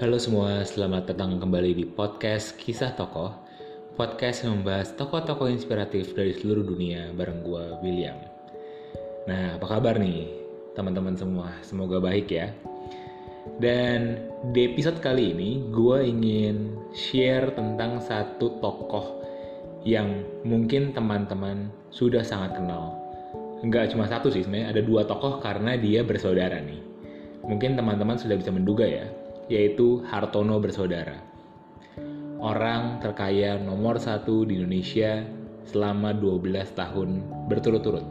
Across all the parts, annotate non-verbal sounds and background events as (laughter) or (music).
Halo semua, selamat datang kembali di podcast Kisah Tokoh. Podcast yang membahas tokoh-tokoh inspiratif dari seluruh dunia bareng gue, William. Nah, apa kabar nih teman-teman semua? Semoga baik ya. Dan di episode kali ini gue ingin share tentang satu tokoh yang mungkin teman-teman sudah sangat kenal. Enggak cuma satu sih sebenarnya, ada dua tokoh karena dia bersaudara nih. Mungkin teman-teman sudah bisa menduga ya, yaitu Hartono bersaudara. Orang terkaya nomor satu di Indonesia selama 12 tahun berturut-turut,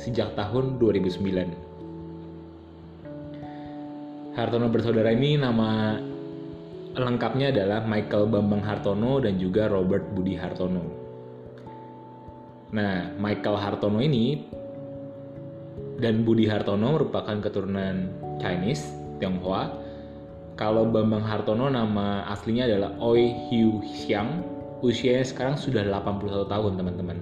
sejak tahun 2009. Hartono bersaudara ini nama lengkapnya adalah Michael Bambang Hartono dan juga Robert Budi Hartono. Nah, Michael Hartono ini dan Budi Hartono merupakan keturunan Chinese, Tionghoa, kalau Bambang Hartono nama aslinya adalah Oi Hiu Xiang. Usianya sekarang sudah 81 tahun teman-teman.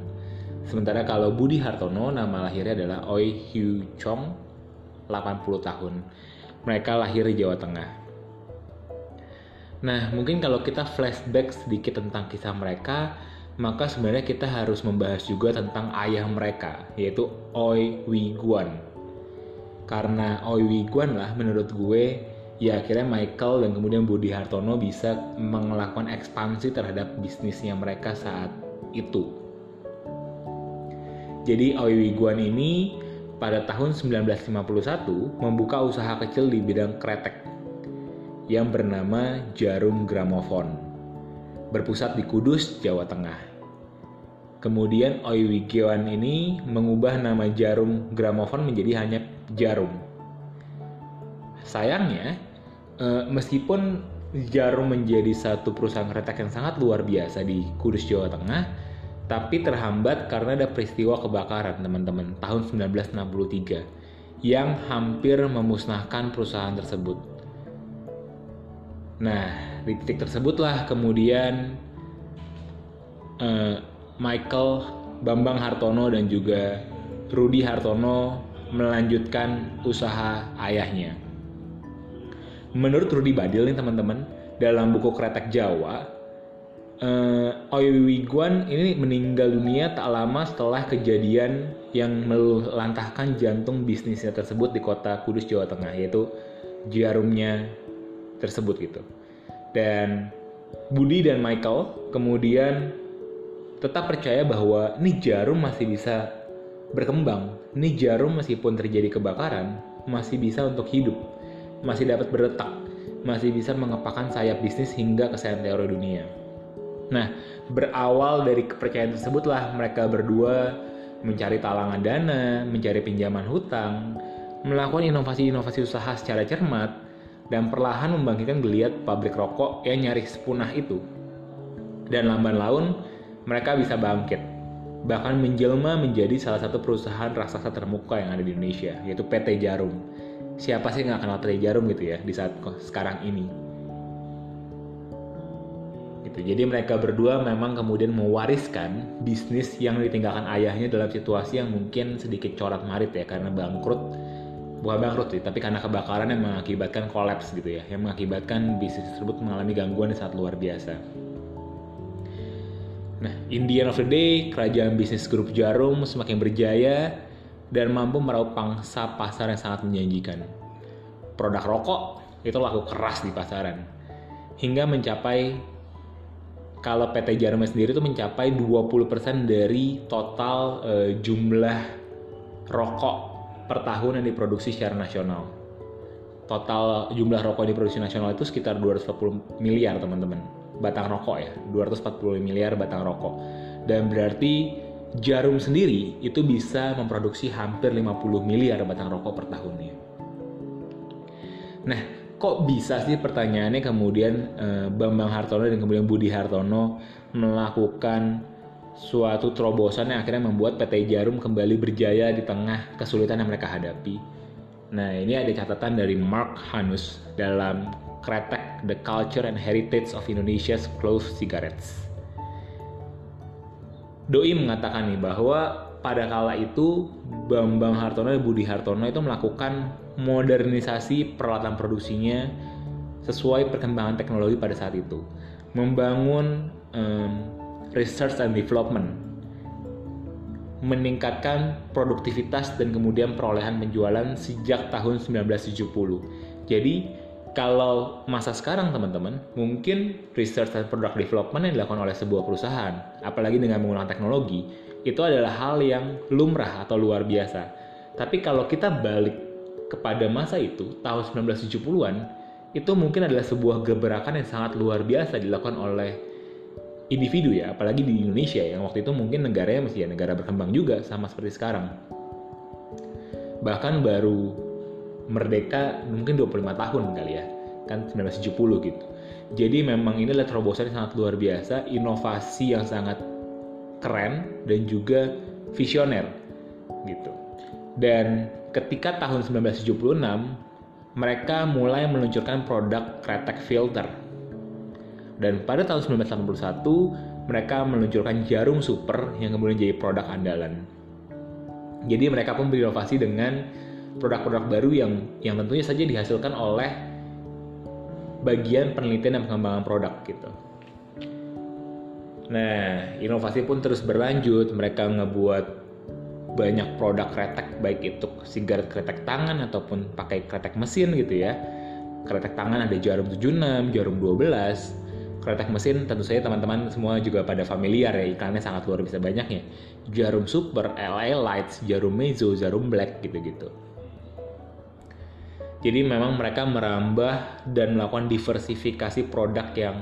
Sementara kalau Budi Hartono nama lahirnya adalah Oi Hiu Chong 80 tahun. Mereka lahir di Jawa Tengah. Nah, mungkin kalau kita flashback sedikit tentang kisah mereka, maka sebenarnya kita harus membahas juga tentang ayah mereka, yaitu Oi Wei Guan. Karena Oi Wei Guan lah menurut gue ya akhirnya Michael dan kemudian Budi Hartono bisa melakukan ekspansi terhadap bisnisnya mereka saat itu. Jadi Oi Guan ini pada tahun 1951 membuka usaha kecil di bidang kretek yang bernama Jarum Gramofon, berpusat di Kudus, Jawa Tengah. Kemudian Oi Guan ini mengubah nama Jarum Gramofon menjadi hanya Jarum. Sayangnya, uh, meskipun Jarum menjadi satu perusahaan kretek yang sangat luar biasa di Kudus Jawa Tengah, tapi terhambat karena ada peristiwa kebakaran teman-teman tahun 1963 yang hampir memusnahkan perusahaan tersebut. Nah, di titik tersebutlah kemudian uh, Michael Bambang Hartono dan juga Rudi Hartono melanjutkan usaha ayahnya menurut Rudi Badil nih teman-teman dalam buku Kretek Jawa uh, Oi Wiguan ini meninggal dunia tak lama setelah kejadian yang melantahkan jantung bisnisnya tersebut di kota Kudus Jawa Tengah yaitu jarumnya tersebut gitu. Dan Budi dan Michael kemudian tetap percaya bahwa ini jarum masih bisa berkembang ini jarum meskipun terjadi kebakaran masih bisa untuk hidup masih dapat berdetak, masih bisa mengepakkan sayap bisnis hingga ke sentero dunia. Nah, berawal dari kepercayaan tersebutlah mereka berdua mencari talangan dana, mencari pinjaman hutang, melakukan inovasi-inovasi usaha secara cermat, dan perlahan membangkitkan geliat pabrik rokok yang nyaris punah itu. Dan lamban laun, mereka bisa bangkit, bahkan menjelma menjadi salah satu perusahaan raksasa termuka yang ada di Indonesia, yaitu PT Jarum siapa sih nggak kenal Trey Jarum gitu ya di saat sekarang ini? Gitu. Jadi mereka berdua memang kemudian mewariskan bisnis yang ditinggalkan ayahnya dalam situasi yang mungkin sedikit corak marit ya karena bangkrut. Bukan bangkrut sih tapi karena kebakaran yang mengakibatkan kolaps gitu ya yang mengakibatkan bisnis tersebut mengalami gangguan yang sangat luar biasa. Nah, Indian of the Day, kerajaan bisnis grup Jarum semakin berjaya dan mampu meraup pangsa pasar yang sangat menjanjikan. Produk rokok itu laku keras di pasaran hingga mencapai kalau PT Jarum sendiri itu mencapai 20% dari total e, jumlah rokok per tahun yang diproduksi secara nasional. Total jumlah rokok yang diproduksi nasional itu sekitar 240 miliar teman-teman. Batang rokok ya, 240 miliar batang rokok. Dan berarti Jarum sendiri itu bisa memproduksi hampir 50 miliar batang rokok per tahunnya. Nah, kok bisa sih pertanyaannya kemudian eh, Bambang Hartono dan kemudian Budi Hartono melakukan suatu terobosan yang akhirnya membuat PT Jarum kembali berjaya di tengah kesulitan yang mereka hadapi. Nah, ini ada catatan dari Mark Hanus dalam Kretek The Culture and Heritage of Indonesia's Clove Cigarettes. Doi mengatakan nih bahwa pada kala itu Bambang Hartono dan Budi Hartono itu melakukan modernisasi peralatan produksinya sesuai perkembangan teknologi pada saat itu. Membangun um, research and development, meningkatkan produktivitas dan kemudian perolehan penjualan sejak tahun 1970. Jadi kalau masa sekarang teman-teman, mungkin research dan product development yang dilakukan oleh sebuah perusahaan, apalagi dengan menggunakan teknologi, itu adalah hal yang lumrah atau luar biasa. Tapi kalau kita balik kepada masa itu, tahun 1970-an, itu mungkin adalah sebuah gebrakan yang sangat luar biasa dilakukan oleh individu ya, apalagi di Indonesia yang waktu itu mungkin negaranya masih ya negara berkembang juga sama seperti sekarang. Bahkan baru merdeka mungkin 25 tahun kali ya, kan 1970 gitu. Jadi memang ini adalah terobosan yang sangat luar biasa, inovasi yang sangat keren dan juga visioner gitu. Dan ketika tahun 1976 mereka mulai meluncurkan produk kretek filter. Dan pada tahun 1981, mereka meluncurkan jarum super yang kemudian jadi produk andalan. Jadi mereka pun berinovasi dengan produk-produk baru yang yang tentunya saja dihasilkan oleh bagian penelitian dan pengembangan produk gitu. Nah, inovasi pun terus berlanjut. Mereka ngebuat banyak produk kretek baik itu sigaret kretek tangan ataupun pakai kretek mesin gitu ya kretek tangan ada jarum 76 jarum 12 kretek mesin tentu saja teman-teman semua juga pada familiar ya iklannya sangat luar biasa banyaknya jarum super LA lights jarum mezo jarum black gitu-gitu jadi memang mereka merambah dan melakukan diversifikasi produk yang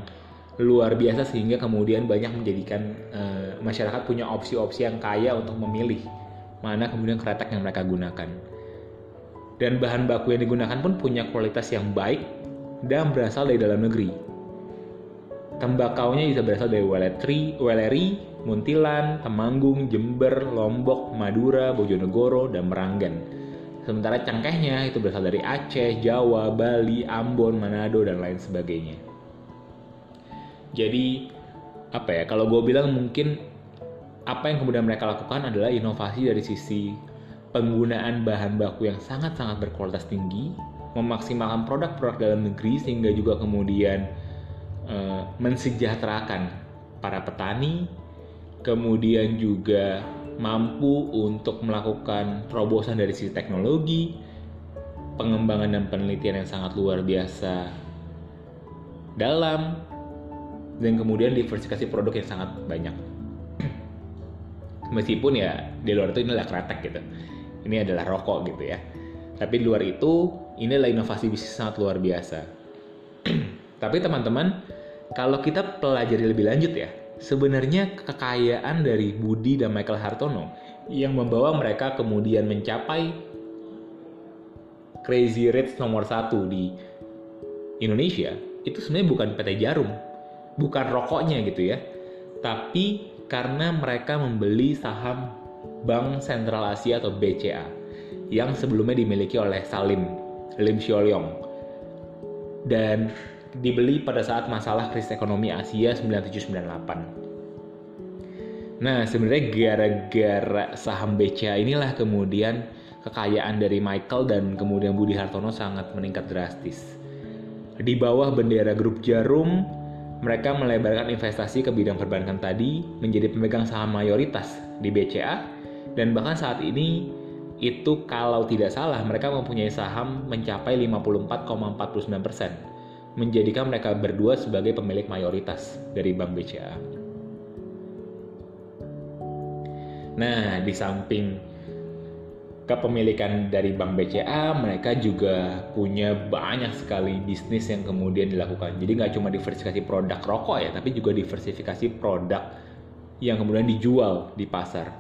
luar biasa sehingga kemudian banyak menjadikan uh, masyarakat punya opsi-opsi yang kaya untuk memilih mana kemudian kretek yang mereka gunakan. Dan bahan baku yang digunakan pun punya kualitas yang baik dan berasal dari dalam negeri. Tembakaunya bisa berasal dari Weletri, Weleri, Muntilan, Temanggung, Jember, Lombok, Madura, Bojonegoro, dan Meranggen. Sementara cengkehnya itu berasal dari Aceh, Jawa, Bali, Ambon, Manado, dan lain sebagainya. Jadi, apa ya, kalau gue bilang mungkin apa yang kemudian mereka lakukan adalah inovasi dari sisi penggunaan bahan baku yang sangat-sangat berkualitas tinggi, memaksimalkan produk-produk dalam negeri sehingga juga kemudian uh, mensejahterakan para petani, kemudian juga mampu untuk melakukan terobosan dari sisi teknologi, pengembangan dan penelitian yang sangat luar biasa dalam, dan kemudian diversifikasi produk yang sangat banyak. (clears throat) Meskipun ya di luar itu ini adalah kretek gitu. Ini adalah rokok gitu ya. Tapi di luar itu ini adalah inovasi bisnis sangat luar biasa. (clears throat) Tapi teman-teman kalau kita pelajari lebih lanjut ya sebenarnya kekayaan dari Budi dan Michael Hartono yang membawa mereka kemudian mencapai crazy rich nomor satu di Indonesia itu sebenarnya bukan PT Jarum bukan rokoknya gitu ya. Tapi karena mereka membeli saham Bank Sentral Asia atau BCA yang sebelumnya dimiliki oleh Salim Lim Xiaoyong dan dibeli pada saat masalah krisis ekonomi Asia 9798. Nah, sebenarnya gara-gara saham BCA inilah kemudian kekayaan dari Michael dan kemudian Budi Hartono sangat meningkat drastis. Di bawah bendera grup Jarum, mereka melebarkan investasi ke bidang perbankan tadi menjadi pemegang saham mayoritas di BCA dan bahkan saat ini itu kalau tidak salah mereka mempunyai saham mencapai 54,49% menjadikan mereka berdua sebagai pemilik mayoritas dari Bank BCA. Nah, di samping kepemilikan dari Bank BCA, mereka juga punya banyak sekali bisnis yang kemudian dilakukan. Jadi nggak cuma diversifikasi produk rokok ya, tapi juga diversifikasi produk yang kemudian dijual di pasar.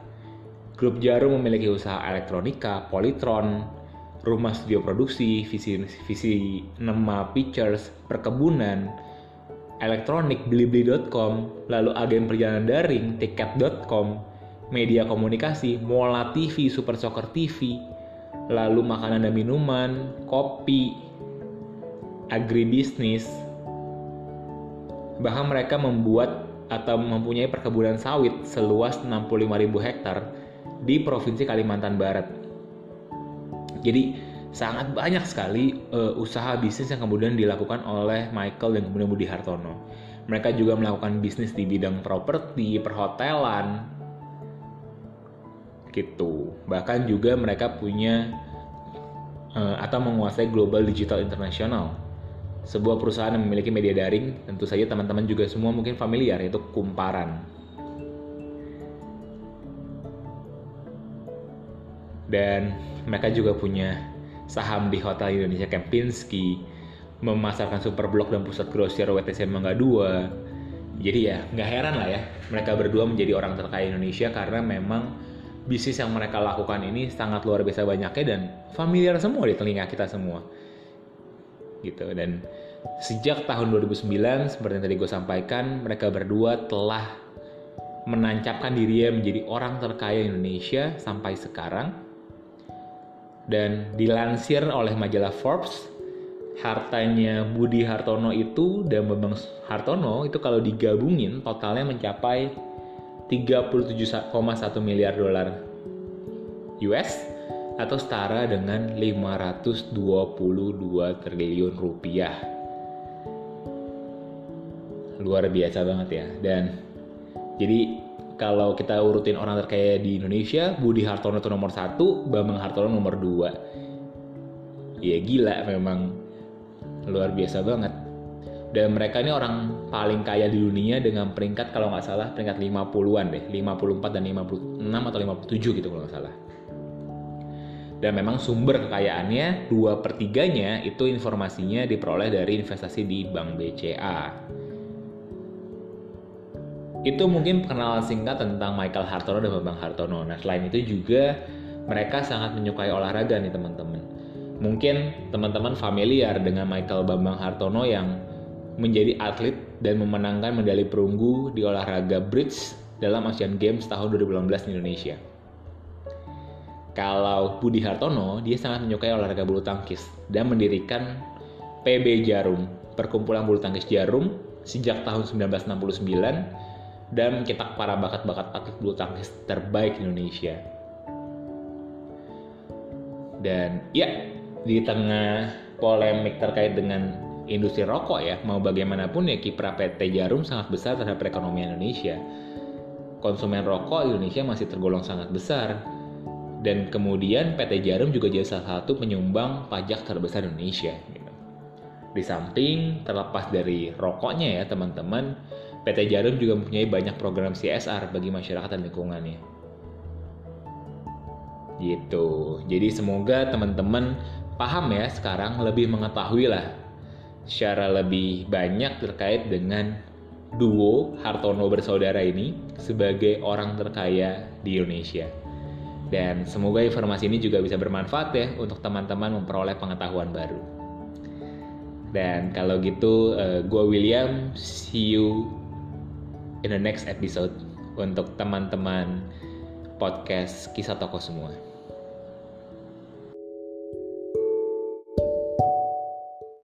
Grup Jarum memiliki usaha elektronika, Polytron, rumah studio produksi, visi, visi Nema Pictures, perkebunan, elektronik, blibli.com, lalu agen perjalanan daring, tiket.com, media komunikasi, Mola TV, Super Soccer TV, lalu makanan dan minuman, kopi, agribisnis. Bahkan mereka membuat atau mempunyai perkebunan sawit seluas 65.000 hektar di Provinsi Kalimantan Barat. Jadi sangat banyak sekali uh, usaha bisnis yang kemudian dilakukan oleh Michael dan kemudian Budi Hartono. Mereka juga melakukan bisnis di bidang properti, perhotelan, gitu. Bahkan juga mereka punya uh, atau menguasai global digital internasional. Sebuah perusahaan yang memiliki media daring, tentu saja teman-teman juga semua mungkin familiar, yaitu Kumparan. Dan mereka juga punya saham di Hotel Indonesia Kempinski, memasarkan Superblok dan pusat grosir WTC Mangga 2. Jadi ya nggak heran lah ya mereka berdua menjadi orang terkaya Indonesia karena memang bisnis yang mereka lakukan ini sangat luar biasa banyaknya dan familiar semua di telinga kita semua. Gitu dan sejak tahun 2009 seperti yang tadi gue sampaikan mereka berdua telah menancapkan dirinya menjadi orang terkaya Indonesia sampai sekarang dan dilansir oleh majalah Forbes hartanya Budi Hartono itu dan Bambang Hartono itu kalau digabungin totalnya mencapai 37,1 miliar dolar US atau setara dengan 522 triliun rupiah. Luar biasa banget ya. Dan jadi kalau kita urutin orang terkaya di Indonesia, Budi Hartono itu nomor satu, Bambang Hartono nomor dua. Ya gila memang luar biasa banget. Dan mereka ini orang paling kaya di dunia dengan peringkat kalau nggak salah peringkat 50-an deh, 54 dan 56 atau 57 gitu kalau nggak salah. Dan memang sumber kekayaannya dua pertiganya itu informasinya diperoleh dari investasi di Bank BCA itu mungkin perkenalan singkat tentang Michael Hartono dan Bambang Hartono. Nah selain itu juga mereka sangat menyukai olahraga nih teman-teman. Mungkin teman-teman familiar dengan Michael Bambang Hartono yang menjadi atlet dan memenangkan medali perunggu di olahraga bridge dalam Asian Games tahun 2018 di Indonesia. Kalau Budi Hartono, dia sangat menyukai olahraga bulu tangkis dan mendirikan PB Jarum, Perkumpulan Bulu Tangkis Jarum sejak tahun 1969 dan mencetak para bakat-bakat atlet bulu tangkis terbaik Indonesia. Dan ya, di tengah polemik terkait dengan industri rokok ya, mau bagaimanapun ya kiprah PT Jarum sangat besar terhadap perekonomian Indonesia. Konsumen rokok Indonesia masih tergolong sangat besar. Dan kemudian PT Jarum juga jadi salah satu penyumbang pajak terbesar Indonesia. Gitu. Di samping terlepas dari rokoknya ya teman-teman, PT Jarum juga mempunyai banyak program CSR bagi masyarakat dan lingkungannya. Gitu. Jadi semoga teman-teman paham ya sekarang lebih mengetahui lah secara lebih banyak terkait dengan duo Hartono bersaudara ini sebagai orang terkaya di Indonesia. Dan semoga informasi ini juga bisa bermanfaat ya untuk teman-teman memperoleh pengetahuan baru. Dan kalau gitu, eh, gue William, see you in the next episode untuk teman-teman podcast kisah toko semua.